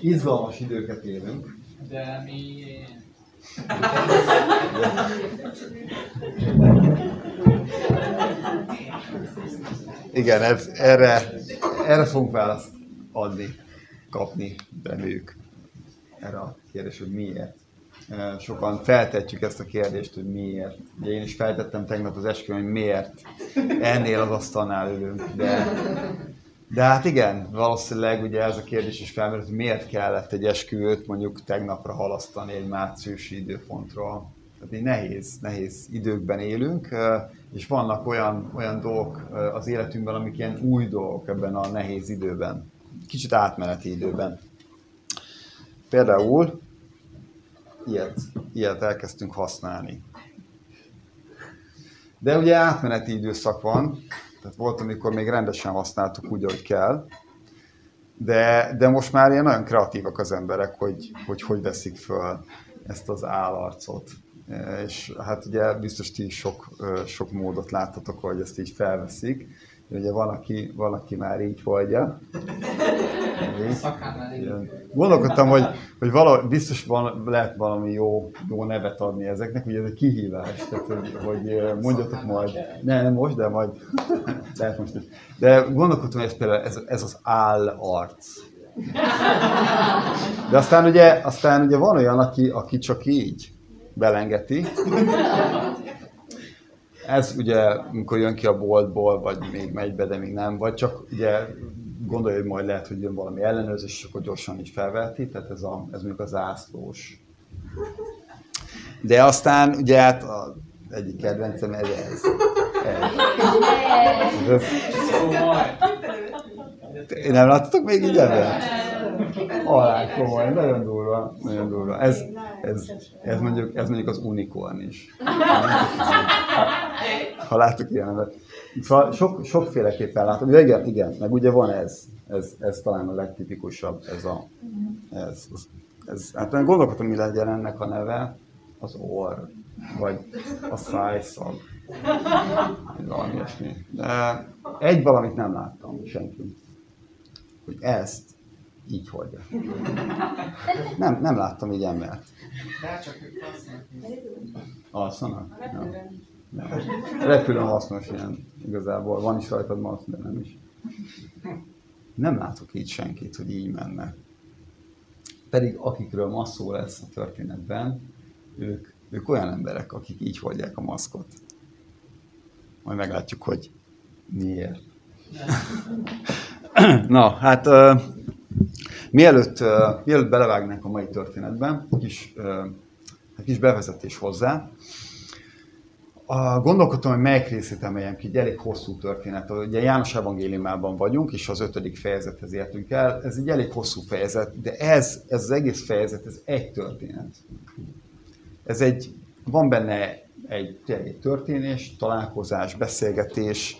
izgalmas időket élünk. De mi... Igen, ez, erre, erre fogunk választ adni, kapni, reméljük erre a kérdés, hogy miért. Sokan feltetjük ezt a kérdést, hogy miért. Ugye én is feltettem tegnap az esküvőn, hogy miért ennél az asztalnál ülünk, de, de hát igen, valószínűleg ugye ez a kérdés is felmerült, hogy miért kellett egy esküvőt mondjuk tegnapra halasztani egy márciusi időpontról. Tehát így nehéz, nehéz időkben élünk, és vannak olyan, olyan dolgok az életünkben, amik ilyen új dolgok ebben a nehéz időben, kicsit átmeneti időben. Például ilyet, ilyet elkezdtünk használni. De ugye átmeneti időszak van, tehát volt, amikor még rendesen használtuk úgy, ahogy kell, de, de most már ilyen nagyon kreatívak az emberek, hogy hogy, hogy veszik föl ezt az állarcot. És hát ugye biztos ti is sok, sok módot láthatok, hogy ezt így felveszik. Ugye van, aki, van, aki már így oldja. Gondolkodtam, hogy, hogy vala, biztos van, lehet valami jó, jó nevet adni ezeknek, ugye ez egy kihívás, tehát hogy, hogy mondjatok majd, ne, nem most, de majd, lehet most is. De gondolkodtam, hogy ez például ez, ez az állarc. De aztán ugye, aztán ugye van olyan, aki, aki csak így belengeti. Ez ugye, amikor jön ki a boltból, vagy még megy be, de még nem, vagy csak ugye gondolja, hogy majd lehet, hogy jön valami ellenőrzés, és akkor gyorsan így felveti, tehát ez, a, ez mondjuk az ászlós. De aztán ugye hát a egyik kedvencem ez ez. ez. ez. Nem láttatok még így ebben? Alá komoly, nagyon durva, nagyon durva. Ez, ez, ez, mondjuk, ez mondjuk az unikorn is. Ha láttuk ilyenet. Szóval sok, sokféleképpen látom. De igen, igen, meg ugye van ez. Ez, ez talán a legtipikusabb, ez a, ez, ez, hát gondolkodtam, mi legyen ennek a neve, az orr, vagy a szájszag, valami ilyesmi. De egy valamit nem láttam senki, hogy ezt így hordja. Nem, nem láttam így embert. De csak ők Alszanak? Ja. Repülőn hasznos ilyen igazából. Van is rajtad maszk, de nem is. Nem látok így senkit, hogy így menne. Pedig akikről ma szó lesz a történetben, ők, ők olyan emberek, akik így hordják a maszkot. Majd meglátjuk, hogy miért. Na, hát mielőtt, uh, mielőtt belevágnánk a mai történetben, kis, uh, egy kis bevezetés hozzá. A, gondolkodtam, hogy melyik részét emeljem ki, egy elég hosszú történet. Ugye János evangéliumában vagyunk, és az ötödik fejezethez értünk el. Ez egy elég hosszú fejezet, de ez, ez az egész fejezet, ez egy történet. Ez egy, van benne egy, egy történés, találkozás, beszélgetés,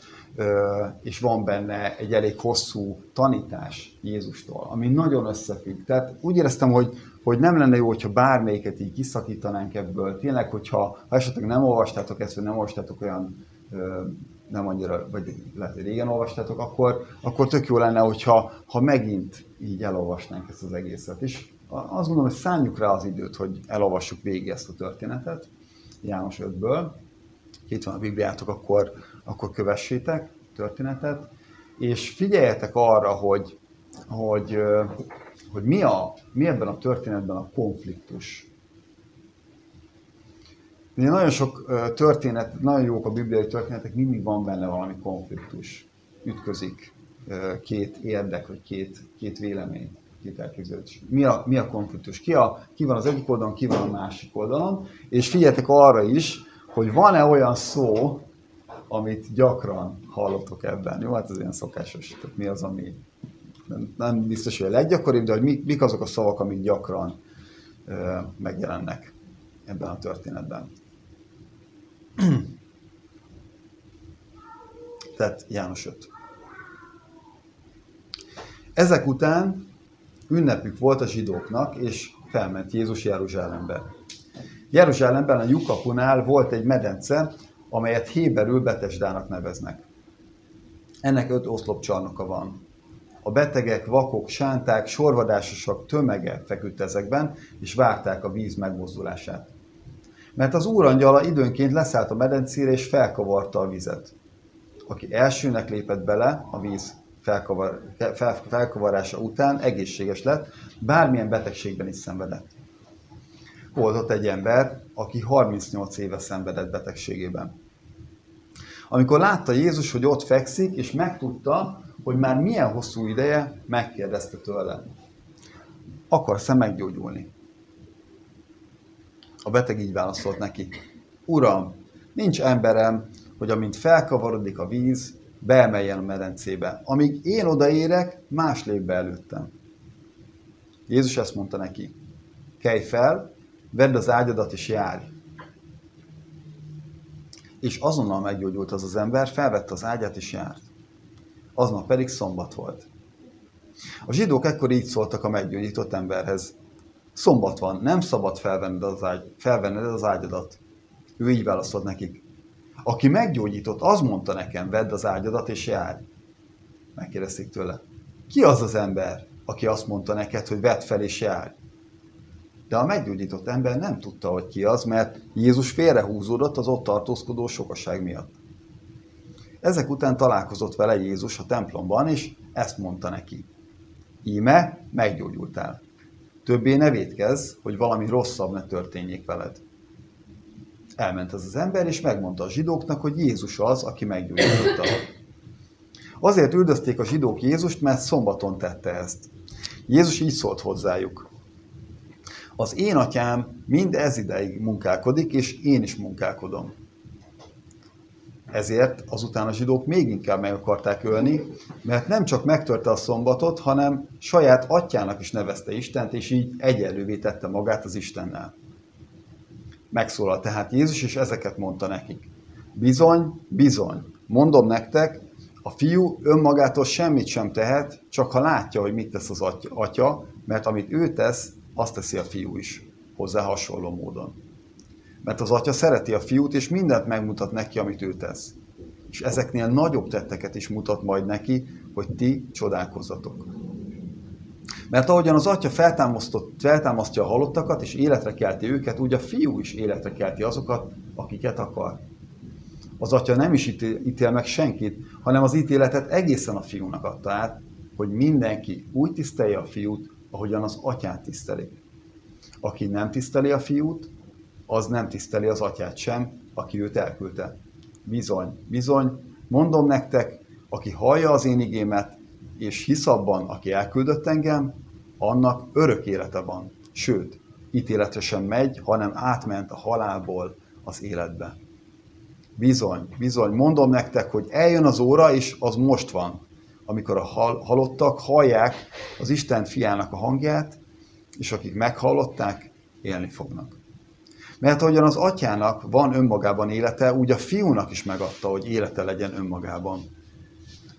és van benne egy elég hosszú tanítás Jézustól, ami nagyon összefügg. Tehát úgy éreztem, hogy, hogy nem lenne jó, hogyha bármelyiket így kiszakítanánk ebből. Tényleg, hogyha ha esetleg nem olvastátok ezt, vagy nem olvastátok olyan nem annyira, vagy lehet, régen olvastátok, akkor, akkor tök jó lenne, hogyha ha megint így elolvasnánk ezt az egészet. És azt gondolom, hogy szálljuk rá az időt, hogy elolvassuk végig ezt a történetet, János 5-ből. Itt van a Bibliátok, akkor, akkor kövessétek történetet, és figyeljetek arra, hogy, hogy, hogy mi, a, mi ebben a történetben a konfliktus. Ugye nagyon sok történet, nagyon jók a bibliai történetek, mindig van benne valami konfliktus. Ütközik két érdek, vagy két, két vélemény, két elképzelés. Mi a, mi a konfliktus? Ki, a, ki van az egyik oldalon, ki van a másik oldalon? És figyeljetek arra is, hogy van-e olyan szó, amit gyakran hallottok ebben. Jó, hát ez ilyen szokásos. Tehát mi az, ami nem, nem biztos, hogy a leggyakoribb, de hogy mi, mik azok a szavak, amik gyakran ö, megjelennek ebben a történetben. Tehát János 5. Ezek után ünnepük volt a zsidóknak, és felment Jézus Jeruzsálembe. Jeruzsálemben a lyukapunál volt egy medence, amelyet héberül Betesdának neveznek. Ennek öt oszlopcsarnoka van. A betegek, vakok, sánták, sorvadásosak tömege feküdt ezekben, és várták a víz megmozdulását. Mert az úrangyala időnként leszállt a medencére, és felkavarta a vizet. Aki elsőnek lépett bele a víz felkavar, fel, felkavarása után, egészséges lett, bármilyen betegségben is szenvedett. Volt ott egy ember, aki 38 éve szenvedett betegségében. Amikor látta Jézus, hogy ott fekszik, és megtudta, hogy már milyen hosszú ideje, megkérdezte tőle. Akarsz-e meggyógyulni? A beteg így válaszolt neki. Uram, nincs emberem, hogy amint felkavarodik a víz, beemeljen a medencébe. Amíg én odaérek, más lép be előttem. Jézus ezt mondta neki. Kelj fel, vedd az ágyadat és járj. És azonnal meggyógyult az az ember, felvette az ágyat és járt. Aznap pedig szombat volt. A zsidók ekkor így szóltak a meggyógyított emberhez. Szombat van, nem szabad felvenned az, ágy, felvenned az ágyadat. Ő így válaszolt nekik. Aki meggyógyított, az mondta nekem, vedd az ágyadat és járj. Megkérdezték tőle. Ki az az ember, aki azt mondta neked, hogy vedd fel és járj? De a meggyógyított ember nem tudta, hogy ki az, mert Jézus félrehúzódott az ott tartózkodó sokaság miatt. Ezek után találkozott vele Jézus a templomban, és ezt mondta neki. Íme, meggyógyultál. Többé ne védkezz, hogy valami rosszabb ne történjék veled. Elment ez az ember, és megmondta a zsidóknak, hogy Jézus az, aki meggyógyította. Azért üldözték a zsidók Jézust, mert szombaton tette ezt. Jézus így szólt hozzájuk. Az én atyám mind ez ideig munkálkodik, és én is munkálkodom. Ezért azután a zsidók még inkább meg akarták ölni, mert nem csak megtörte a szombatot, hanem saját atyának is nevezte Istent, és így egyenlővé tette magát az Istennel. Megszólalt tehát Jézus, és ezeket mondta nekik. Bizony, bizony, mondom nektek, a fiú önmagától semmit sem tehet, csak ha látja, hogy mit tesz az atya, mert amit ő tesz, azt teszi a fiú is, hozzá hasonló módon. Mert az atya szereti a fiút, és mindent megmutat neki, amit ő tesz. És ezeknél nagyobb tetteket is mutat majd neki, hogy ti csodálkozzatok. Mert ahogyan az atya feltámasztja a halottakat, és életre kelti őket, úgy a fiú is életre kelti azokat, akiket akar. Az atya nem is ítél, meg senkit, hanem az ítéletet egészen a fiúnak adta át, hogy mindenki úgy tisztelje a fiút, ahogyan az atyát tiszteli. Aki nem tiszteli a fiút, az nem tiszteli az atyát sem, aki őt elküldte. Bizony, bizony, mondom nektek, aki hallja az én igémet, és hisz abban, aki elküldött engem, annak örök élete van. Sőt, ítéletre sem megy, hanem átment a halálból az életbe. Bizony, bizony, mondom nektek, hogy eljön az óra, és az most van, amikor a hal- halottak hallják az Isten fiának a hangját, és akik meghallották, élni fognak. Mert ahogyan az atyának van önmagában élete, úgy a fiúnak is megadta, hogy élete legyen önmagában.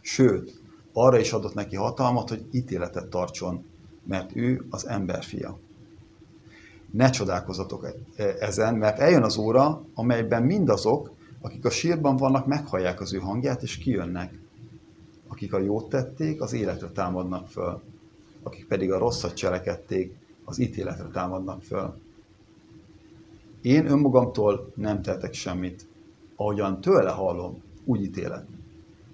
Sőt, arra is adott neki hatalmat, hogy ítéletet tartson, mert ő az ember fia. Ne csodálkozatok e- ezen, mert eljön az óra, amelyben mindazok, akik a sírban vannak, meghallják az ő hangját, és kijönnek. Akik a jót tették, az életre támadnak föl. Akik pedig a rosszat cselekedték, az ítéletre támadnak föl. Én önmagamtól nem tettek semmit. Ahogyan tőle hallom, úgy ítélek.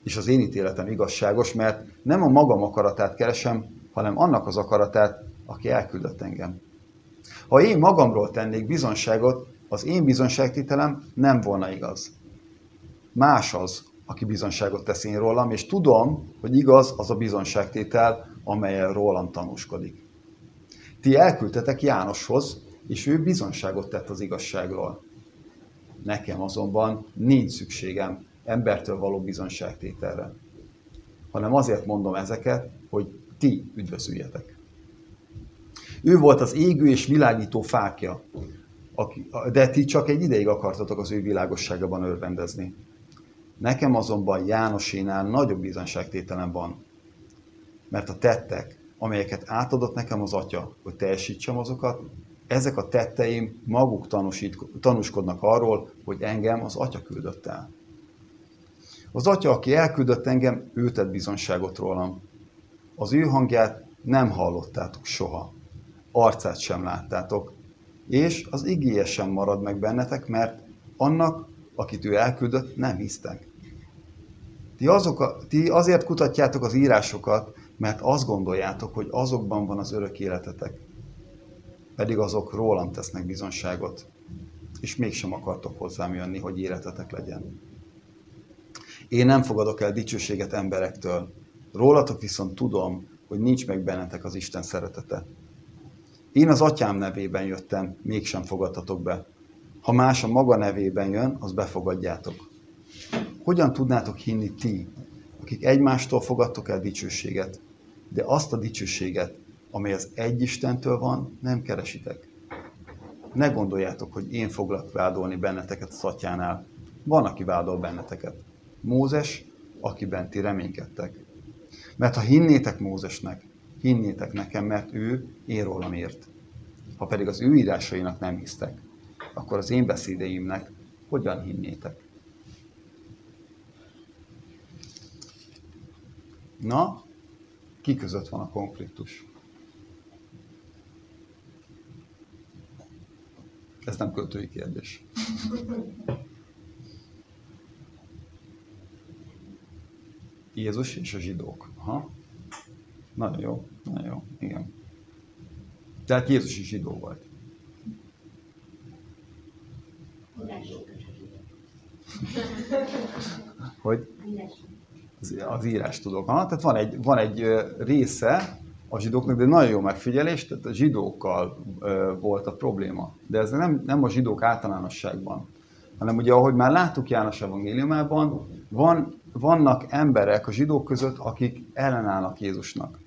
És az én ítéletem igazságos, mert nem a magam akaratát keresem, hanem annak az akaratát, aki elküldött engem. Ha én magamról tennék bizonságot, az én bizonságtételem nem volna igaz. Más az, aki bizonságot tesz én rólam, és tudom, hogy igaz az a bizonságtétel, amelyen rólam tanúskodik. Ti elküldtetek Jánoshoz, és ő bizonságot tett az igazságról. Nekem azonban nincs szükségem embertől való bizonságtételre, hanem azért mondom ezeket, hogy ti üdvözüljetek. Ő volt az égő és világító fákja, de ti csak egy ideig akartatok az ő világosságában örvendezni. Nekem azonban Jánosénál nagyobb bizonságtételem van, mert a tettek, amelyeket átadott nekem az Atya, hogy teljesítsem azokat, ezek a tetteim maguk tanúsít, tanúskodnak arról, hogy engem az Atya küldött el. Az Atya, aki elküldött engem, ő tett bizonságot rólam. Az ő hangját nem hallottátok soha. Arcát sem láttátok. És az igéje sem marad meg bennetek, mert annak, akit ő elküldött, nem hisztek. Ti, azok a, ti azért kutatjátok az írásokat, mert azt gondoljátok, hogy azokban van az örök életetek. Pedig azok rólam tesznek bizonságot, és mégsem akartok hozzám jönni, hogy életetek legyen. Én nem fogadok el dicsőséget emberektől, rólatok viszont tudom, hogy nincs meg bennetek az Isten szeretete. Én az atyám nevében jöttem, mégsem fogadtatok be. Ha más a maga nevében jön, az befogadjátok. Hogyan tudnátok hinni ti, akik egymástól fogadtok el dicsőséget, de azt a dicsőséget, amely az egy Istentől van, nem keresitek? Ne gondoljátok, hogy én foglak vádolni benneteket a szatyánál. Van, aki vádol benneteket. Mózes, akiben ti reménykedtek. Mert ha hinnétek Mózesnek, hinnétek nekem, mert ő én rólam ért. Ha pedig az ő írásainak nem hisztek, akkor az én beszédeimnek hogyan hinnétek? Na, ki között van a konfliktus? Ez nem költői kérdés. Jézus és a zsidók. Aha. Nagyon jó, nagyon jó, igen. Tehát Jézus is zsidó volt. Hogy? Az, írás tudok. Ha? Tehát van egy, van egy része a zsidóknak, de nagyon jó megfigyelés, tehát a zsidókkal volt a probléma. De ez nem, nem a zsidók általánosságban, hanem ugye, ahogy már láttuk János evangéliumában, van, vannak emberek a zsidók között, akik ellenállnak Jézusnak.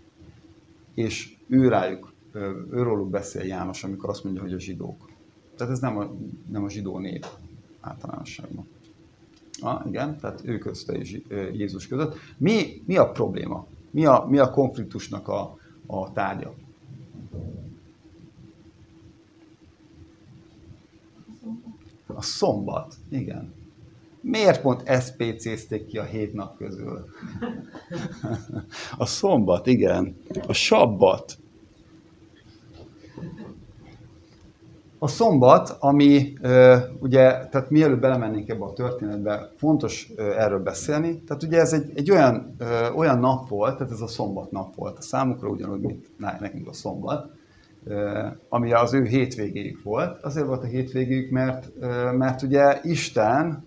És ő rájuk, őróluk beszél János, amikor azt mondja, hogy a zsidók. Tehát ez nem a, nem a zsidó nép általánosságban. Ah, igen, tehát ő közte és Jézus között. Mi, mi a probléma? Mi a, mi a konfliktusnak a, a tárgya? A szombat, igen. Miért pont SPC-zték ki a hét nap közül? A szombat, igen. A sabbat. A szombat, ami ugye, tehát mielőtt belemennénk ebbe a történetbe, fontos erről beszélni. Tehát ugye ez egy, egy olyan, olyan nap volt, tehát ez a szombat nap volt a számukra, ugyanúgy, mint nekünk a szombat, ami az ő hétvégéjük volt. Azért volt a hétvégéjük, mert, mert ugye Isten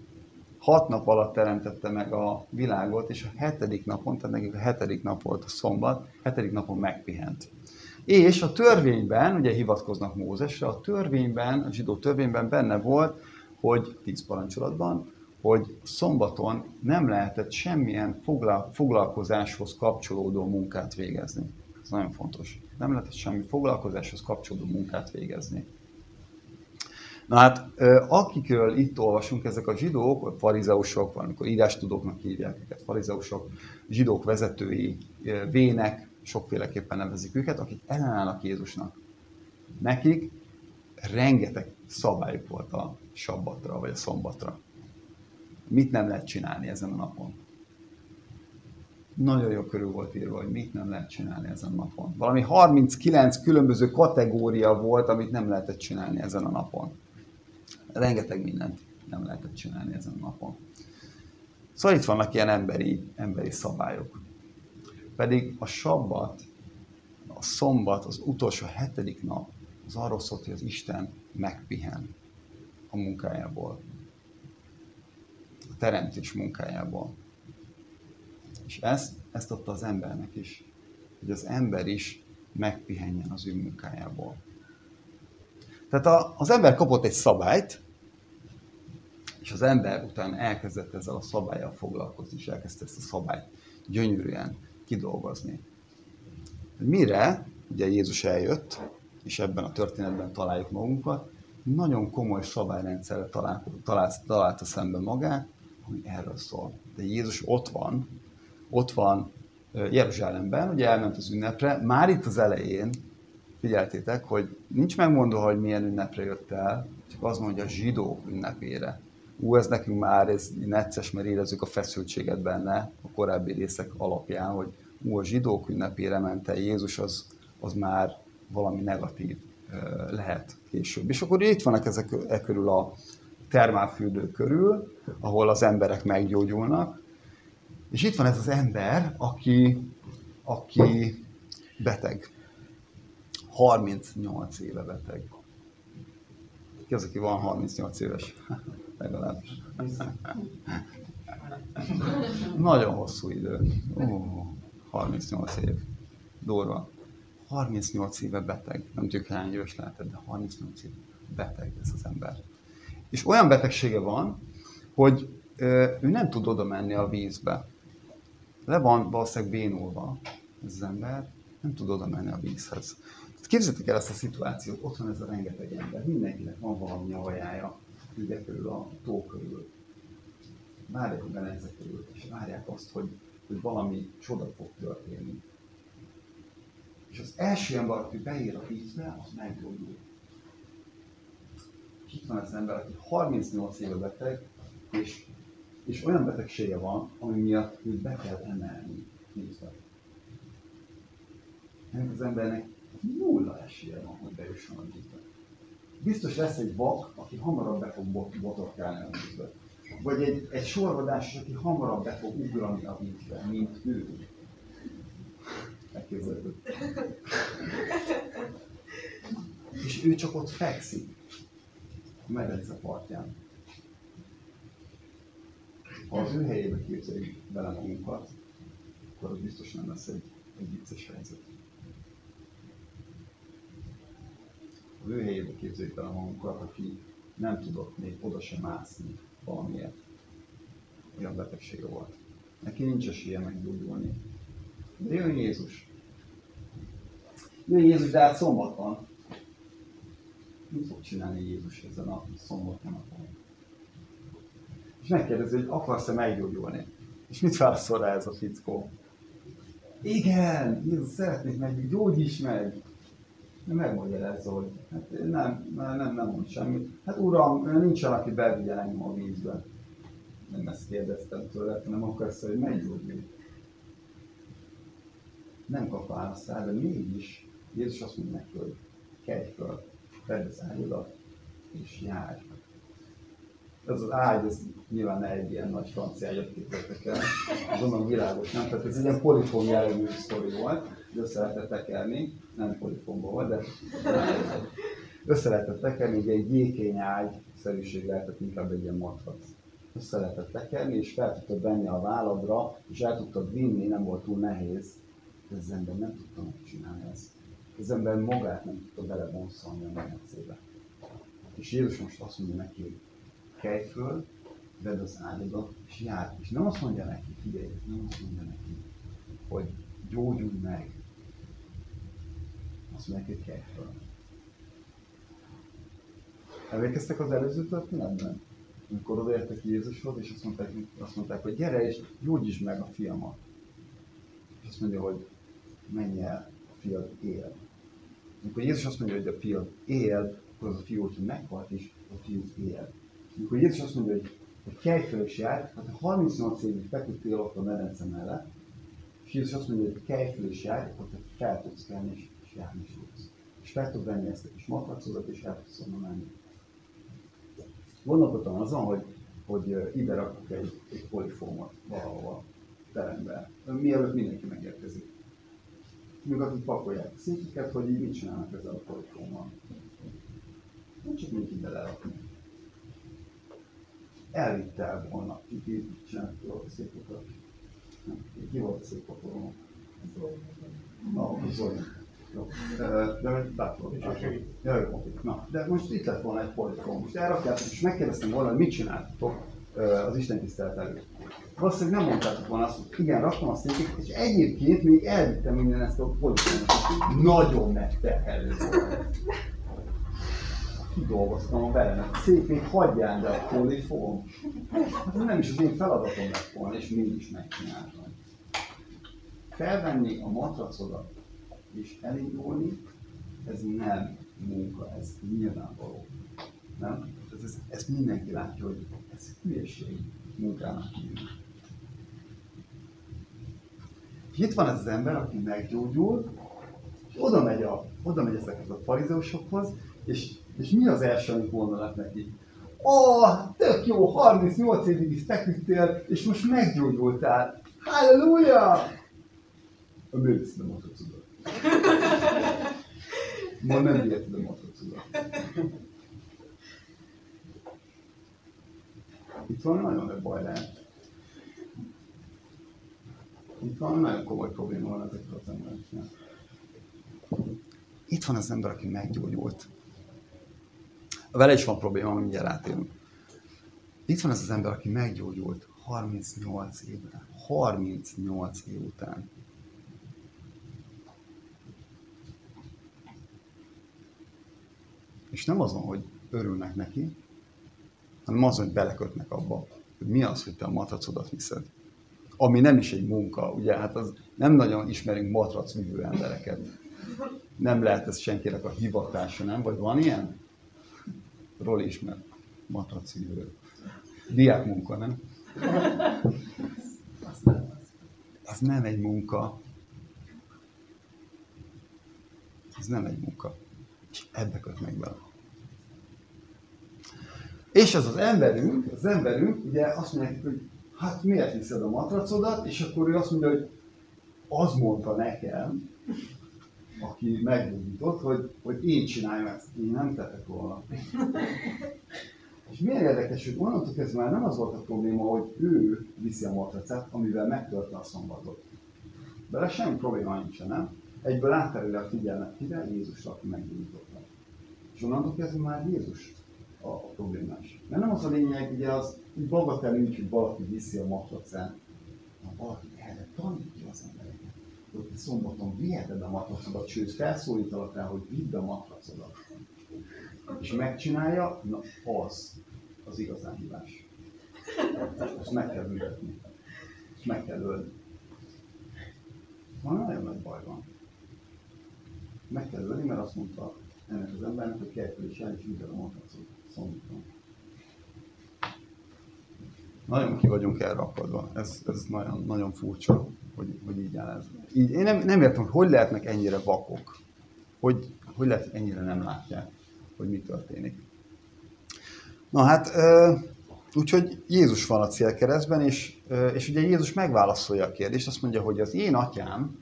hat nap alatt teremtette meg a világot, és a hetedik napon, tehát nekik a hetedik nap volt a szombat, hetedik napon megpihent. És a törvényben, ugye hivatkoznak Mózesre, a törvényben, a zsidó törvényben benne volt, hogy tíz parancsolatban, hogy szombaton nem lehetett semmilyen foglalkozáshoz kapcsolódó munkát végezni. Ez nagyon fontos. Nem lehetett semmi foglalkozáshoz kapcsolódó munkát végezni. Na hát, akikről itt olvasunk, ezek a zsidók, farizeusok, valamikor írástudóknak hívják őket, farizeusok, zsidók vezetői, vének, sokféleképpen nevezik őket, akik ellenállnak Jézusnak. Nekik rengeteg szabályuk volt a sabbatra, vagy a szombatra. Mit nem lehet csinálni ezen a napon? Nagyon jó körül volt írva, hogy mit nem lehet csinálni ezen a napon. Valami 39 különböző kategória volt, amit nem lehetett csinálni ezen a napon. Rengeteg mindent nem lehetett csinálni ezen a napon. Szóval itt vannak ilyen emberi, emberi szabályok. Pedig a sabbat, a szombat, az utolsó hetedik nap, az arról szólt, hogy az Isten megpihen a munkájából. A teremtés munkájából. És ezt, ezt adta az embernek is, hogy az ember is megpihenjen az ő munkájából. Tehát a, az ember kapott egy szabályt, és az ember utána elkezdett ezzel a szabályjal foglalkozni, és elkezdte ezt a szabályt gyönyörűen kidolgozni. Mire ugye Jézus eljött, és ebben a történetben találjuk magunkat, nagyon komoly szabályrendszerre talált, találta szembe magát, ami erről szól. De Jézus ott van, ott van Jeruzsálemben, ugye elment az ünnepre, már itt az elején figyeltétek, hogy nincs megmondva, hogy milyen ünnepre jött el, csak az mondja a zsidók ünnepére. Ú, ez nekünk már ez necces, mert érezzük a feszültséget benne a korábbi részek alapján, hogy ú, a zsidók ünnepére ment el Jézus, az, az már valami negatív lehet később. És akkor itt vannak ezek e körül a termálfürdő körül, ahol az emberek meggyógyulnak, és itt van ez az ember, aki, aki beteg. 38 éve beteg. Ki az, aki van 38 éves? Legalább. Nagyon hosszú idő. Ó, 38 év. Durva. 38 éve beteg. Nem tudjuk hány éves lehetett, de 38 éve beteg ez az ember. És olyan betegsége van, hogy ő nem tud oda menni a vízbe. Le van valószínűleg bénulva ez az ember, nem tud oda menni a vízhez. Képzeljétek el ezt a szituációt, ott van ez a rengeteg ember, mindenkinek van valami nyavajája, ide körül, a tó körül. Várják a belence körül, és várják azt, hogy, hogy valami csoda fog történni. És az első ember, aki beír a vízbe, az meggyógyul. Itt van az ember, aki 38 éve beteg, és, és olyan betegsége van, ami miatt őt be kell emelni vízbe. Ennek az embernek nulla esélye van, hogy bejusson a vízbe. Biztos lesz egy vak, aki hamarabb be fog botorkálni a vízbe. Vagy egy, egy sorvadás, aki hamarabb be fog ugrani a vízbe, mint ő. Elképzelhető. És ő csak ott fekszik. A medence partján. Ha az ő helyébe képzeljük bele magunkat, akkor az biztos nem lesz egy, egy vicces helyzet. Az ő helyébe képzeljük el magunkat, aki nem tudott még oda sem mászni valamiért. Olyan betegsége volt. Neki nincs esélye meggyógyulni. De jön Jézus. Jön Jézus, de hát szombat van. Mit fog csinálni Jézus ezen a szombat napon? És megkérdezi, hogy akarsz-e meggyógyulni? És mit válaszol rá ez a fickó? Igen, Jézus, szeretnék meg, gyógyíts meg! Megmagyarázza, hogy hát nem, nem, nem mond semmit. Hát uram, nincsen, aki bevigye engem a vízbe. Nem ezt kérdeztem tőle, hanem akarsz, hogy meggyógyulj. Nem kap választ rá, de mégis Jézus azt mondja neki, hogy kelj föl, vedd az ágyadat, és járj. Ez az ágy, ez nyilván egy ilyen nagy francia ágyat képzeltek el. Gondolom világos, nem? Tehát ez egy ilyen polifón jellegű sztori volt, össze lehetett tekerni, nem polifomba volt, de össze lehetett tekerni, ugye egy jékény ágy szerűség lehetett inkább egy ilyen matrac. Össze lehetett tekerni, és fel tudtad venni a válladra, és el tudtad vinni, nem volt túl nehéz. De az ember nem tudta megcsinálni ezt. Az ember magát nem tudta belebonszolni a medencébe. És Jézus most azt mondja neki, hogy kelj föl, vedd az ágyadat, és járj. És nem azt mondja neki, figyelj, nem azt mondja neki, hogy gyógyulj meg, kelj fel. Emlékeztek az előző történetben? Amikor odaértek Jézushoz, és azt mondták, azt mondták, hogy gyere és gyógyítsd meg a fiamat. És azt mondja, hogy menj el, a fiad él. Amikor Jézus azt mondja, hogy a fiad él, akkor az a fiú, hogy meghalt is, a fiú él. Amikor Jézus azt mondja, hogy, hogy kelj fel és jár, hát a 38 évig feküdtél ott a medence mellett, és Jézus azt mondja, hogy kelj fel és jár, akkor te fel tudsz kelni, és és járni tudsz. És fel tudod venni ezt a kis matracodat, és el tudsz onnan menni. Gondolkodtam azon, hogy, hogy ide rakok egy, egy polifómot valahova terembe, mielőtt mindenki megérkezik. Még akik pakolják a székeket, hogy így mit csinálnak ezzel a polifómmal. Nem csak mindenki belerakni. Elvitte el volna, ki csinált a székokat. Ki volt a székpakoló? Na, Zoli. Jó. De meg látod. Ja, jó. Na, de most itt lett volna egy politikon. Most elrakjátok, és megkérdeztem volna, hogy mit csináltatok az Isten tisztelet előtt. Valószínűleg nem mondtátok volna azt, hogy igen, raktam a székét, és egyébként még elvittem minden ezt a politikumot. Nagyon megterhelő volt. Kidolgoztam a székét hagyjál, de a polifón. Hát nem is az én feladatom lett volna, és mégis megcsináltam. Felvenni a matracodat, és elindulni, ez nem munka, ez nyilvánvaló. Nem? Ez, ez, ezt mindenki látja, hogy ez hülyeség munkának hívni. itt van ez az ember, aki meggyógyult, és oda megy, a, oda megy ezekhez a farizeusokhoz, és, és mi az első, amit mondanak neki? Ó, tök jó, 38 évig is feküdtél, és most meggyógyultál. Halleluja! A miért nem motocudot? Ma nem érted a motocudot. Itt van nagyon nagy baj lehet. Itt van nagyon komoly probléma van ezekkel az emberekkel. Itt van az ember, aki meggyógyult. Vele is van probléma, mindjárt rátérünk. Itt van ez az ember, aki meggyógyult 38 év után. 38 év után. És nem azon, hogy örülnek neki, hanem azon, hogy belekötnek abba, hogy mi az, hogy te a matracodat viszed. Ami nem is egy munka, ugye, hát az nem nagyon ismerünk matracvívő embereket. Nem lehet ez senkinek a hivatása, nem? Vagy van ilyen? Roli ismer. Matracvívő. Diák munka, nem? Ez nem egy munka. Ez nem egy munka. És ebbe kötnek bele. És az az emberünk, az emberünk, ugye azt mondják, hogy hát miért viszed a matracodat, és akkor ő azt mondja, hogy az mondta nekem, aki meggyógyított, hogy, hogy én csináljam ezt, én nem tettek volna. És milyen érdekes, hogy onnantól kezdve már nem az volt a probléma, hogy ő viszi a matracát, amivel megtörte a szombatot. Bele semmi probléma nincsen, nem? Egyből átterül a figyelmet kire? Jézusra, aki meggyógyította. És onnantól kezdve már Jézus a, a problémás. Mert nem az a lényeg, ugye az úgy bagatel úgy, hogy valaki viszi a matracát, hanem valaki erre tanítja az embereket. Hogy te szombaton viheted a matracodat, sőt felszólítalak rá, hogy vidd a matracodat. És megcsinálja, na az az igazán hívás. Ezt meg kell büntetni. Ezt meg kell ölni. Van nagyon nagy baj van. Meg kell ölni, mert azt mondta ennek az embernek, hogy kertül is és vidd a matracot szombaton. Nagyon ki vagyunk elrakadva. Ez, ez nagyon, nagyon furcsa, hogy, hogy így áll ez. Így, én nem, nem értem, hogy hogy lehetnek ennyire vakok. Hogy, hogy lehet, ennyire nem látják, hogy mi történik. Na hát, úgyhogy Jézus van a célkeresztben, és, és ugye Jézus megválaszolja a kérdést, azt mondja, hogy az én atyám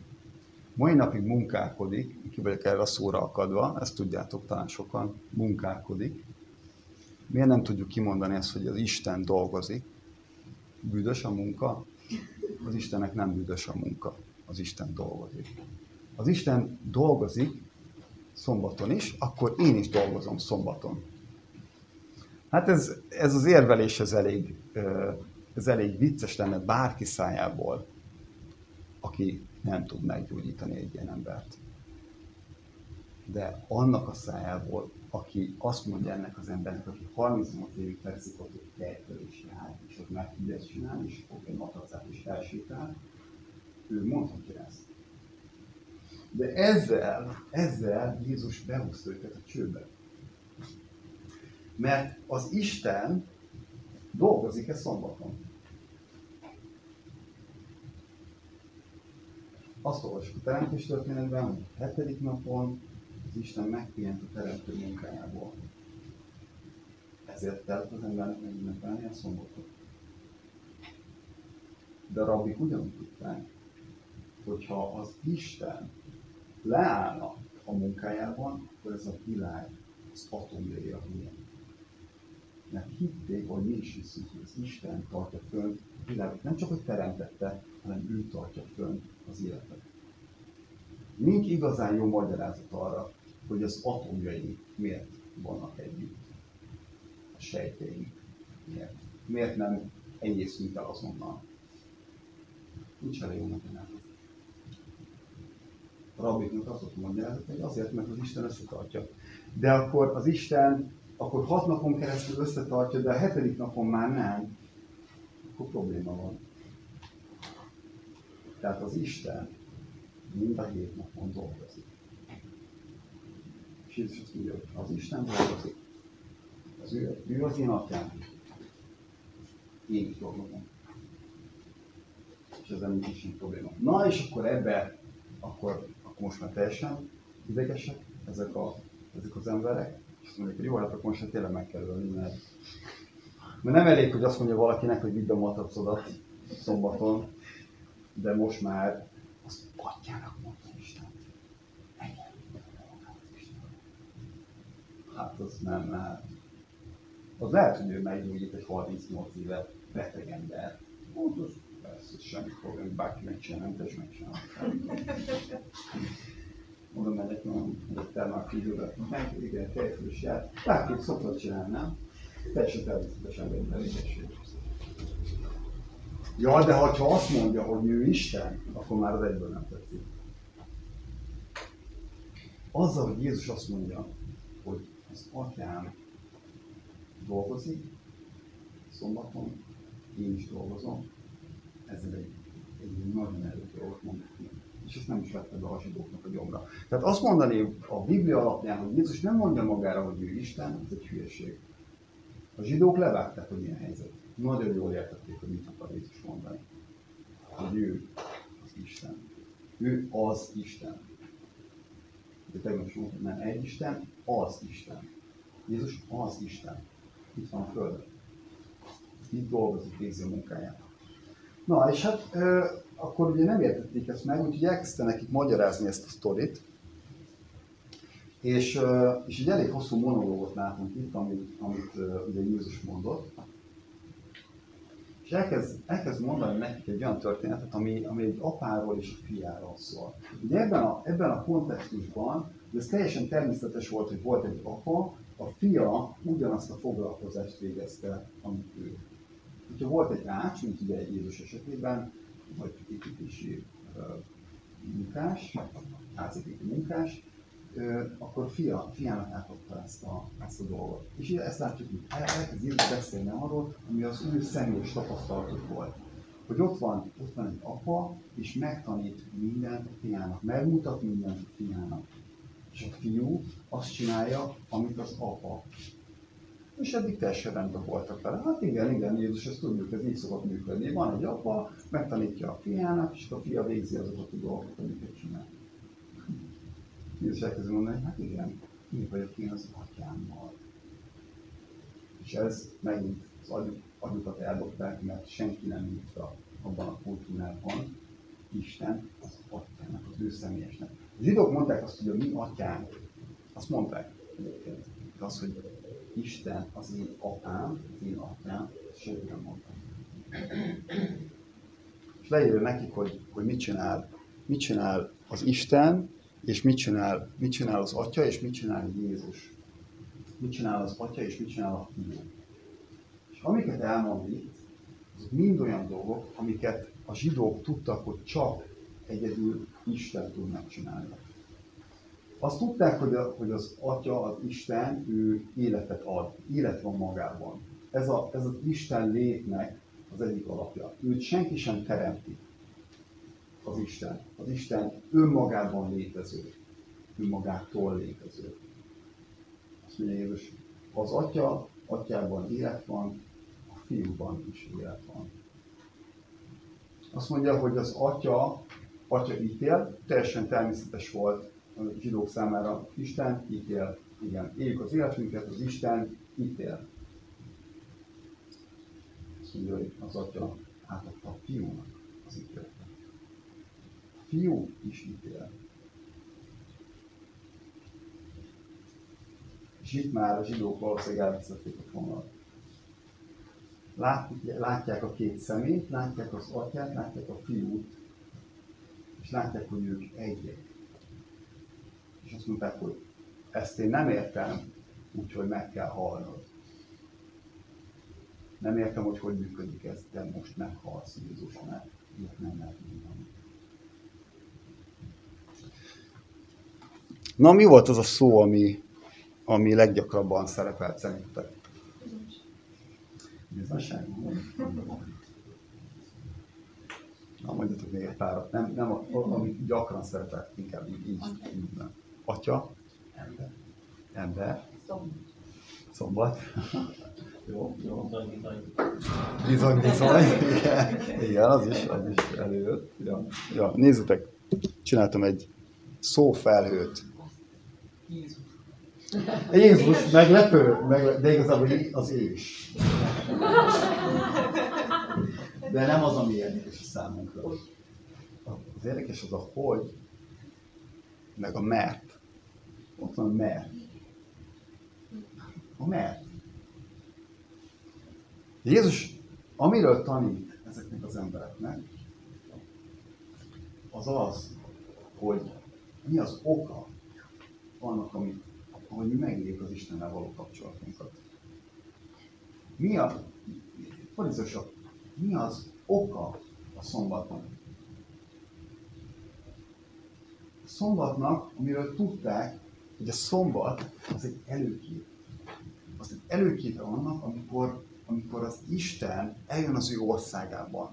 mai napig munkálkodik, ki vagyok erre a szóra akadva, ezt tudjátok talán sokan, munkálkodik. Miért nem tudjuk kimondani ezt, hogy az Isten dolgozik? Büdös a munka? Az Istennek nem büdös a munka, az Isten dolgozik. Az Isten dolgozik szombaton is, akkor én is dolgozom szombaton. Hát ez, ez az érvelés ez elég, ez elég vicces lenne bárki szájából, aki nem tud meggyógyítani egy ilyen embert. De annak a szájából, aki azt mondja ennek az embernek, aki 38 évig fekszik ott egy kertől és jár, és ott meg tudja ezt csinálni, és fog egy matracát is elsétál, ő mondhatja ezt. De ezzel, ezzel Jézus behúzta őket a csőbe. Mert az Isten dolgozik-e szombaton? Azt olvasjuk a teremtés történetben, hogy a hetedik napon az Isten megpihent a teremtő munkájából. Ezért telt az embernek megünnepelni a szombatot. De a rabbik ugyanúgy tudták, hogyha az Isten leállna a munkájában, akkor ez a világ az atomjaira hülyen. Mert hitték, hogy mi is hiszünk, hogy az Isten tartja fönn a világot. Nem csak, hogy teremtette, hanem ő tartja fönn az életet. Nincs igazán jó magyarázat arra, hogy az atomjai miért vannak együtt. A sejtjeink miért. Miért nem enyészünk el azonnal. Nincs elég jó magyarázat. A rabbiknak azt ott magyarázat, hogy azért, mert az Isten összetartja. De akkor az Isten akkor hat napon keresztül összetartja, de a hetedik napon már nem, akkor probléma van. Tehát az Isten mind a hét napon dolgozik. És Jézus azt mondja, hogy az Isten dolgozik. Az ő, ő az én atyám. Én is dolgozom. És ezzel nincs is probléma. Na és akkor ebbe, akkor, akkor most már teljesen idegesek ezek, a, ezek az emberek, és azt mondják, hogy jó, hát akkor most már tényleg meg kell ölni, mert, mert nem elég, hogy azt mondja valakinek, hogy vidd be matracodat szombaton, de most már azt atyának mondta Isten. Engem. Hát az nem, nem. Az lehet, hogy ő meggyógyít egy 38 éve beteg ember. Ó, az persze, semmi probléma, bárki megcsinál, nem tesz megcsinál. Oda megyek, mondom, hogy termál kívülre. Meg, igen, fejfős jár. Bárki szokott csinálni, nem? Teljesen természetesen egy elégesség. Ja, de ha azt mondja, hogy ő Isten, akkor már az egyből nem tetszik. Azzal, hogy Jézus azt mondja, hogy az atyám dolgozik, szombaton én is dolgozom, ezzel egy, egy nagyon erős dolgot mondok ki. És ezt nem is vette be a zsidóknak a gyomra. Tehát azt mondani a Biblia alapján, hogy Jézus nem mondja magára, hogy ő Isten, ez egy hülyeség. A zsidók levágták, hogy ilyen helyzet. Nagyon jól értették, hogy mit akar Jézus mondani. Hogy ő az Isten. Ő az Isten. De tegnap is mondtam, nem egy Isten, az Isten. Jézus az Isten. Itt van a Földön. Itt dolgozik, végzi a munkáját. Na, és hát ö, akkor ugye nem értették ezt meg, úgyhogy elkezdte nekik magyarázni ezt a sztorit. És, és egy elég hosszú monológot látunk itt, amit, amit ugye Jézus mondott. És elkezd, elkezd mondani nekik egy olyan történetet, ami, ami egy apáról és a fiáról szól. Ugye ebben a, ebben a kontextusban ez teljesen természetes volt, hogy volt egy apa, a fia ugyanazt a foglalkozást végezte, amit ő. Hogyha volt egy ács, mint ugye Jézus esetében, vagy építési uh, munkás, házépítő munkás, akkor fia, fiának átadta ezt a, ezt a dolgot. És ezt látjuk itt. Elkezd Jézus beszélni arról, ami az ő személyes tapasztalatok volt. Hogy ott van, ott van egy apa, és megtanít mindent a fiának, megmutat mindent a fiának. És a fiú azt csinálja, amit az apa. És eddig teljesen rendben voltak vele. Hát igen, igen, Jézus, ezt tudjuk, ez így szokott működni. Van egy apa, megtanítja a fiának, és a fia végzi azokat a dolgokat, amiket csinál. Jézus elkezdi mondani, hogy hát igen, mi vagyok én az atyámmal. És ez megint az agy, agyukat eldobták, mert senki nem hívta abban a kultúrában Isten az atyának, az ő személyesnek. A zsidók mondták azt, hogy a mi atyánk, azt mondták egyébként, az, hogy Isten az én apám, az én atyám, senki nem mondta. És leírja nekik, hogy, hogy mit csinál, mit csinál az Isten, és mit csinál, mit csinál az Atya, és mit csinál Jézus. Mit csinál az Atya, és mit csinál a Fiú. És amiket elmond itt, azok mind olyan dolgok, amiket a zsidók tudtak, hogy csak egyedül Isten tud megcsinálni. Azt tudták, hogy, a, hogy az Atya, az Isten, ő életet ad, élet van magában. Ez, a, ez az Isten létnek az egyik alapja. Őt senki sem teremti, az Isten. Az Isten önmagában létező, önmagától létező. Azt mondja Jézus, az Atya, Atyában élet van, a Fiúban is élet van. Azt mondja, hogy az Atya, Atya ítél, teljesen természetes volt a zsidók számára. Isten ítél, igen, éljük az életünket, az Isten ítél. Azt mondja, hogy az Atya átadta a Fiúnak az ítéletet. Fiú is ítél. És itt már a zsidók valószínűleg elveszették a fonalat. Látják a két szemét, látják az atyát, látják a fiút, és látják, hogy ők egyek. És azt mondták, hogy ezt én nem értem, úgyhogy meg kell halnod. Nem értem, hogy hogy működik ez, de most meghalsz Jézus, mert ilyet nem lehet mondani. Na, mi volt az a szó, ami, ami leggyakrabban szerepelt szerintetek? Bizonság. Na, mondjatok még egy párat. Nem, nem ami gyakran szerepelt, inkább így, így, nem. Atya, ember, ember, Szombat. jó, jó. Bizony, bizony. Bizony, bizony. Igen, igen az is, az is előjött. Ja. ja, nézzétek, csináltam egy szófelhőt. Jézus. Jézus meglepő, meglepő, de igazából az ős. De nem az, ami érdekes a számunkra. Az érdekes az a hogy, meg a mert. Ott van a mert. A mert. Jézus amiről tanít ezeknek az embereknek, az az, hogy mi az oka annak, amit, hogy mi megéljük az Istennel való kapcsolatunkat. Mi a, fordítósabb, mi az oka a szombatnak? A szombatnak, amiről tudták, hogy a szombat az egy előkép. Az egy előképe annak, amikor, amikor az Isten eljön az ő országában.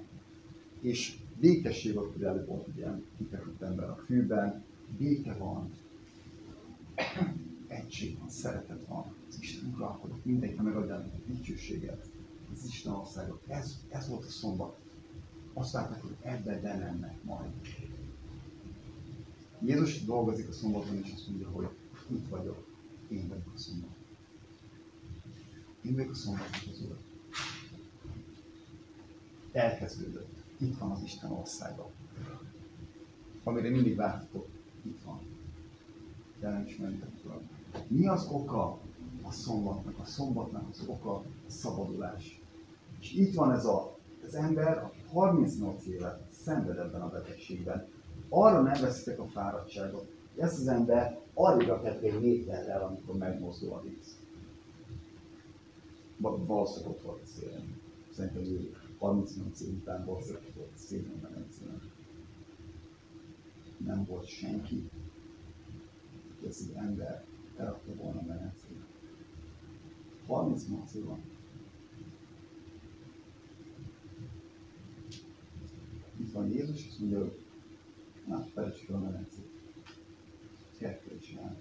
És békesség volt, hogy előbb volt egy ilyen kifeküdt ember a fűben, béke van, egység van, szeretet van, az Isten uralkodik, mindenki megadja a dicsőséget, az Isten országot. Ez, ez volt a szombat. Azt látták, hogy ebbe bemennek majd. Jézus dolgozik a szombaton, és azt mondja, hogy itt vagyok, én vagyok a szombat. Én vagyok a szombatnak az Úr. Elkezdődött. Itt van az Isten országa. Amire mindig vártatok, itt van. Ismeritek Uram. Mi az oka a szombatnak? A szombatnak az oka a szabadulás. És itt van ez a, az ember, aki 38 évet szenved ebben a betegségben. Arra nem veszitek a fáradtságot. Ezt az ember arra rakett egy méterrel, amikor megmozdul a víz. Va- Valószínűleg ott volt a szélen. Szerintem ő 38 év után valószínűleg ott volt a szélen a. Nem volt senki, az ember elrakta volna a medencében. 38 év van. Itt van Jézus, és azt mondja, hogy na, felejtsük el a. Kell kell csinálni.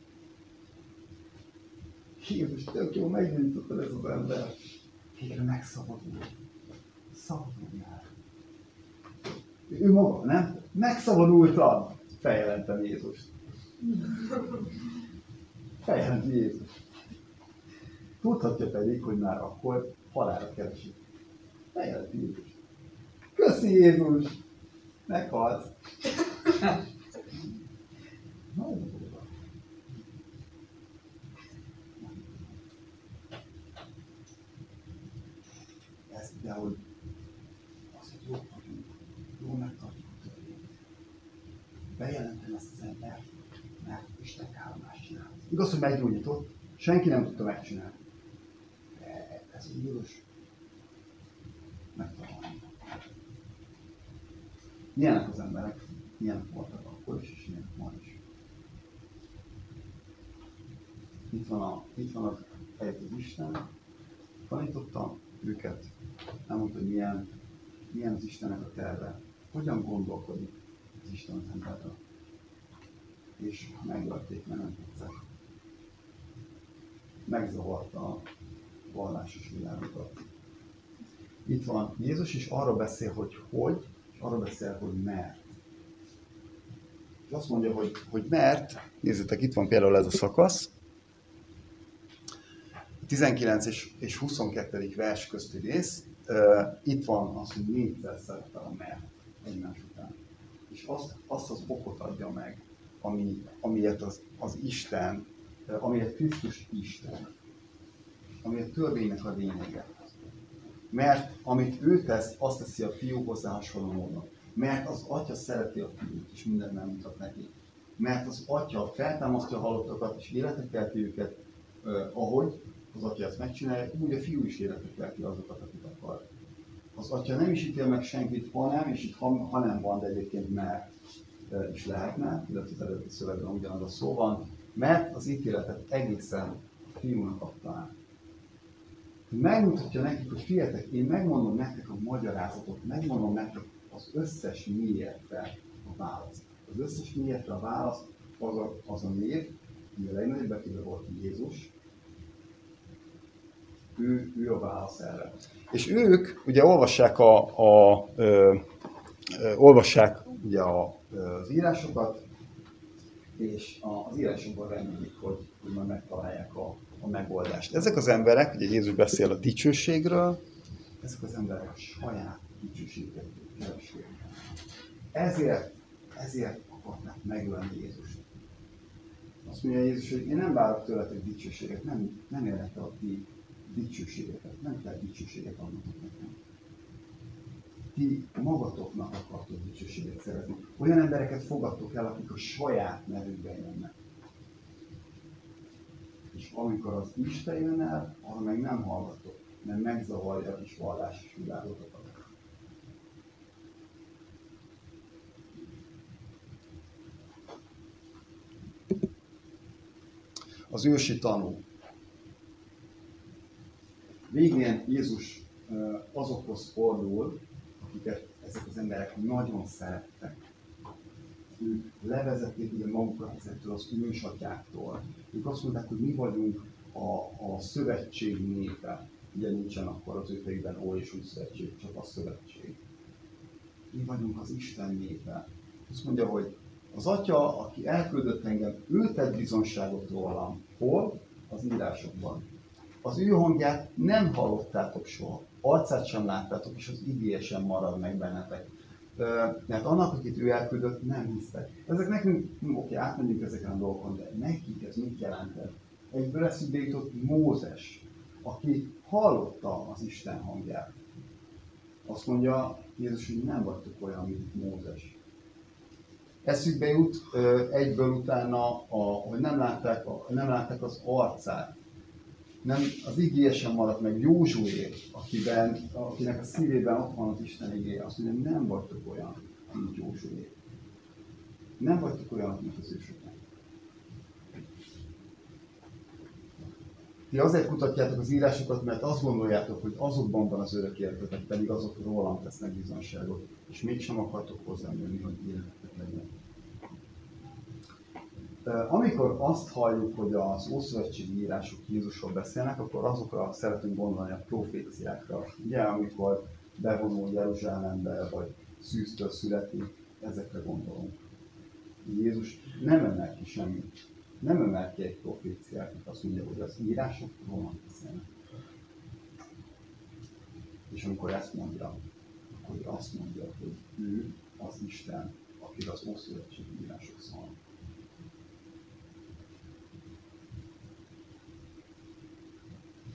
Jézus, tök jó, megnyitottad ez az ember. Végre megszabadul. Szabaduljál. Ő maga, nem? Megszabadultam! Feljelentem Jézust. Feljelenti Jézus. Tudhatja pedig, hogy már akkor halálra keresik. Feljelenti Jézus. Köszi Jézus! Meghalsz. Nagyon. Ez például az, hogy jó vagyunk, jó megtartjuk a törvényt ezt az embert, mert Isten káromlást csinál. Igaz, hogy meggyógyított, senki nem tudta megcsinálni. De ez a Jézus megtalálni. Milyenek az emberek? Milyenek voltak akkor is, és milyenek ma is. Itt van, a, itt van az az Isten, tanítottam őket, elmondta, hogy milyen, milyen az Istennek a terve, hogyan gondolkodik az Isten az emberre. És megölték, mert nem tetszett. Megzavarta a vallásos világokat. Itt van Jézus is arra beszél, hogy hogy, és arra beszél, hogy mert. És azt mondja, hogy, hogy mert, nézzétek, itt van például ez a szakasz, 19 és, és 22. vers közti rész, uh, itt van az, hogy négyszer szerepel a mert egymás után. És azt, azt az okot adja meg, ami, amiért az, az Isten, amiért Krisztus Isten, ami a törvénynek a lényege. Mert amit ő tesz, azt teszi a fiú hozzá hasonló módon. Mert az atya szereti a fiút, és mindent nem mutat neki. Mert az atya feltámasztja a halottakat, és életet kelti őket, uh, ahogy az atya ezt megcsinálja, úgy a fiú is életet kelti azokat, akik akar. Az atya nem is ítél meg senkit, hanem, és itt ha, ha nem van, de egyébként mert is lehetne, illetve az előtti szövegben ugyanaz a szó van, mert az ítéletet egészen fiúnak adta át megmutatja nekik, hogy figyeljetek, én megmondom nektek a magyarázatot, megmondom nektek az összes miértre a választ. Az összes miértre a válasz az a, az a név, ami a legnagyobb betűve volt Jézus, Ő, ő a válasz erre. És ők ugye olvassák, a, a, ö, ö, olvassák ugye a, az írásokat, és az írásokban remélik, hogy, majd megtalálják a, a megoldást. Ezek az emberek, ugye Jézus beszél a dicsőségről, ezek az emberek a saját dicsőséget keresték. Ezért, ezért akarták megölni Jézust. Azt mondja Jézus, hogy én nem várok tőletek dicsőséget, nem, nem érdekel a ti dicsőségeket, nem kell dicsőséget adnotok nekem. Ti magatoknak akartok dicsőséget szerezni. Olyan embereket fogadtok el, akik a saját nevükben jönnek. És amikor az Isten jön el, arra meg nem hallgatok, mert megzavarja a kis vallásos világotokat. Az ősi tanú. Végén Jézus azokhoz fordul, akiket ezek az emberek nagyon szerettek. Ők levezették ugye magukat ezektől az ősatyáktól. Ők azt mondták, hogy mi vagyunk a, a szövetség népe. Ugye nincsen akkor az ő fejében ó és új szövetség, csak a szövetség. Mi vagyunk az Isten népe. Azt mondja, hogy az atya, aki elküldött engem, ő tett bizonságot rólam. Hol? Az írásokban. Az ő hangját nem hallottátok soha. Arcát sem láttátok, és az igéje sem marad meg bennetek. Mert annak, akit ő elküldött, nem hisztek. Ezek nekünk, hm, oké, átmegyünk ezeken a dolgokon, de nekik ez mit jelentett? Egyből eszükbe jutott Mózes, aki hallotta az Isten hangját. Azt mondja Jézus, hogy nem vagytok olyan, mint Mózes eszükbe jut egyből utána, a, hogy nem látták, a, nem látták az arcát. Nem, az igéje sem maradt meg Józsué, akiben, akinek a szívében ott van az Isten igéje. Azt mondja, nem vagytok olyan, mint Józsué. Nem vagytok olyan, mint az ősöknek. Ti azért kutatjátok az írásokat, mert azt gondoljátok, hogy azokban van az örök életetek, pedig azok rólam tesznek bizonságot, és mégsem akartok hozzám jönni, hogy életetek legyen. Amikor azt halljuk, hogy az Ószövetségi írások Jézusról beszélnek, akkor azokra szeretünk gondolni a proféciákra. Ugye, amikor bevonul Jeruzsálembe, vagy szűztől születik, ezekre gondolunk. Jézus nem emel ki semmit. Nem emel ki egy proféciát, azt mondja, hogy az írások rólam beszélnek. És amikor ezt mondja, akkor azt mondja, hogy ő az Isten, akire az Ószövetségi írások szólnak.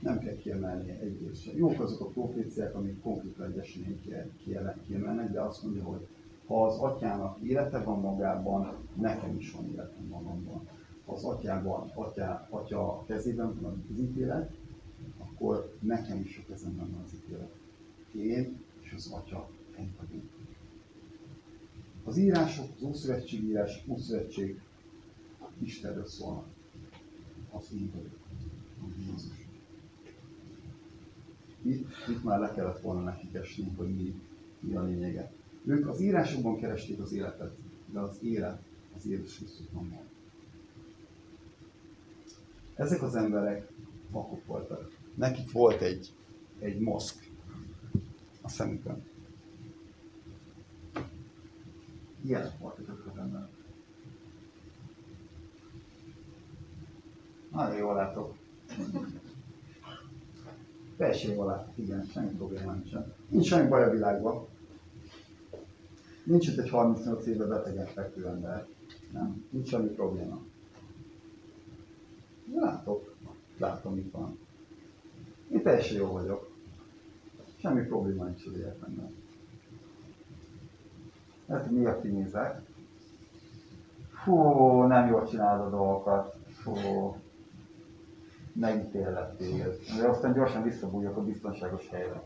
Nem kell kiemelni egyrészt sem. Jók azok a proféciák, amik konkrétan egy eseményt kiemelnek, de azt mondja, hogy ha az atyának élete van magában, nekem is van életem magamban. Ha az atyában, atya, atya kezében van az ítélet, akkor nekem is a kezemben van az ítélet. Én és az atya egy vagyunk. Az írások, az Ószövetség írás, Ószövetség Istenről szólnak. Az én vagyok, Jézus itt, itt már le kellett volna nekik esni, hogy mi, mi a lényege. Ők az írásokban keresték az életet, de az élet az Jézus Krisztusban van. Ezek az emberek vakok voltak. Nekik volt egy, egy moszk a szemükön. Ilyenek voltak ezek az emberek. Nagyon jól látok. Felség alá, igen, semmi probléma nincsen. Nincs semmi baj a világban. Nincs itt egy 38 éve betegen fekvő ember. Nem, nincs semmi probléma. Látok, látom, mit van. Én teljesen jó vagyok. Semmi probléma nincs az életemben. Lehet, hogy miért kinézek. Fú, nem jól csinálod a dolgokat. Fú, megítéllek téged. De aztán gyorsan visszabújok a biztonságos helyre.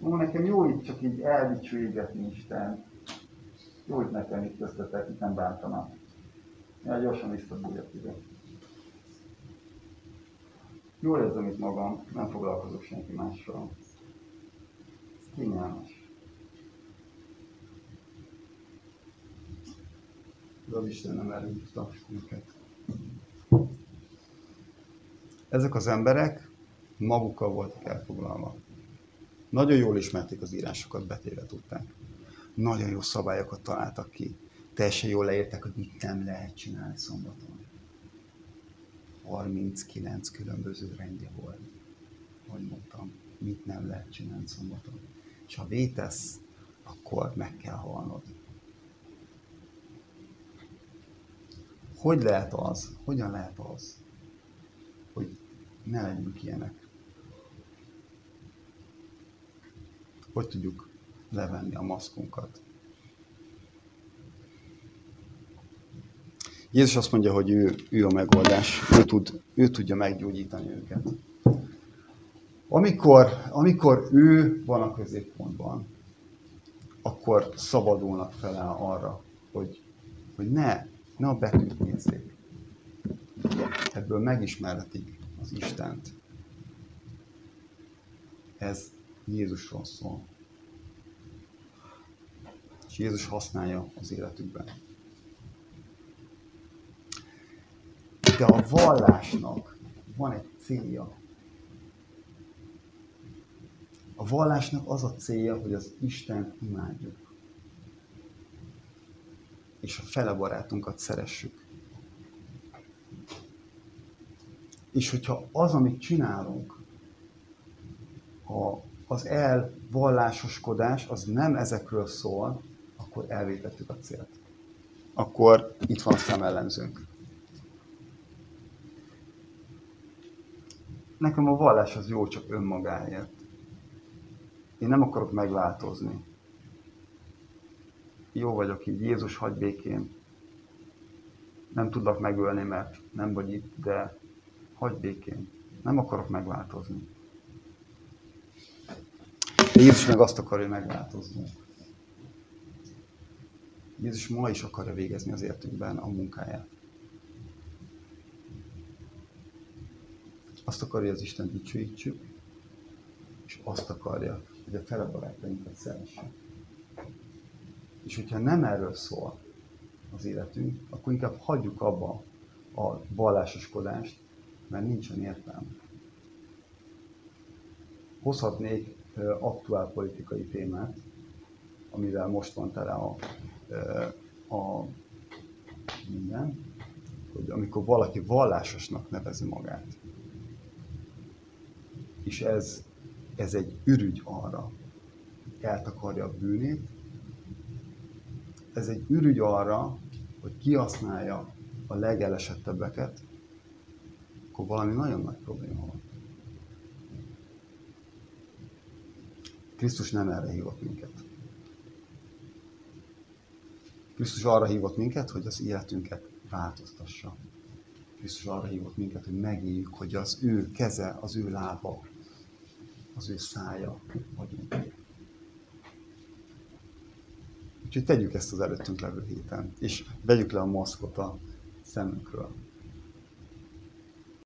Ó, nekem jó itt csak így eldicsőítgetni Isten. Jó itt nekem itt köztetek, itt nem bántanak. Ja, gyorsan visszabújok ide. Jól érzem itt magam, nem foglalkozok senki mással. Kényelmes. De az Isten nem elhívta minket. Ezek az emberek magukkal voltak elfoglalva. Nagyon jól ismerték az írásokat, betéve tudták. Nagyon jó szabályokat találtak ki. Teljesen jól leírták, hogy mit nem lehet csinálni szombaton. 39 különböző rendje volt. Hogy mondtam, mit nem lehet csinálni szombaton. És ha vétesz, akkor meg kell halnod. Hogy lehet az, hogyan lehet az, ne legyünk ilyenek? Hogy tudjuk levenni a maszkunkat? Jézus azt mondja, hogy ő, ő a megoldás, ő, tud, ő tudja meggyógyítani őket. Amikor, amikor ő van a középpontban, akkor szabadulnak fel arra, hogy, hogy ne, ne a betűt nézzék. Ebből megismerhetik az Istent. Ez Jézusról szól. És Jézus használja az életükben. De a vallásnak van egy célja. A vallásnak az a célja, hogy az Isten imádjuk. És a fele barátunkat szeressük. És hogyha az, amit csinálunk, a, az elvallásoskodás, az nem ezekről szól, akkor elvétettük a célt. Akkor itt van a szemellenzőnk. Nekem a vallás az jó csak önmagáért. Én nem akarok megváltozni. Jó vagyok így, Jézus hagy békén. Nem tudlak megölni, mert nem vagy itt, de hagy békén. Nem akarok megváltozni. Jézus meg azt akarja megváltozni. Jézus ma is akarja végezni az életünkben a munkáját. Azt akarja, hogy az Isten dicsőítsük, és azt akarja, hogy a fele barátainkat szeressük. És hogyha nem erről szól az életünk, akkor inkább hagyjuk abba a vallásoskodást, mert nincsen értelme. Hozhatnék aktuál politikai témát, amivel most van tele a, a minden, hogy amikor valaki vallásosnak nevezi magát, és ez, ez egy ürügy arra, eltakarja a bűnét, ez egy ürügy arra, hogy kihasználja a legelesettebbeket, akkor valami nagyon nagy probléma van. Krisztus nem erre hívott minket. Krisztus arra hívott minket, hogy az életünket változtassa. Krisztus arra hívott minket, hogy megéljük, hogy az ő keze, az ő lába, az ő szája vagyunk. Úgyhogy tegyük ezt az előttünk levő héten, és vegyük le a maszkot a szemünkről.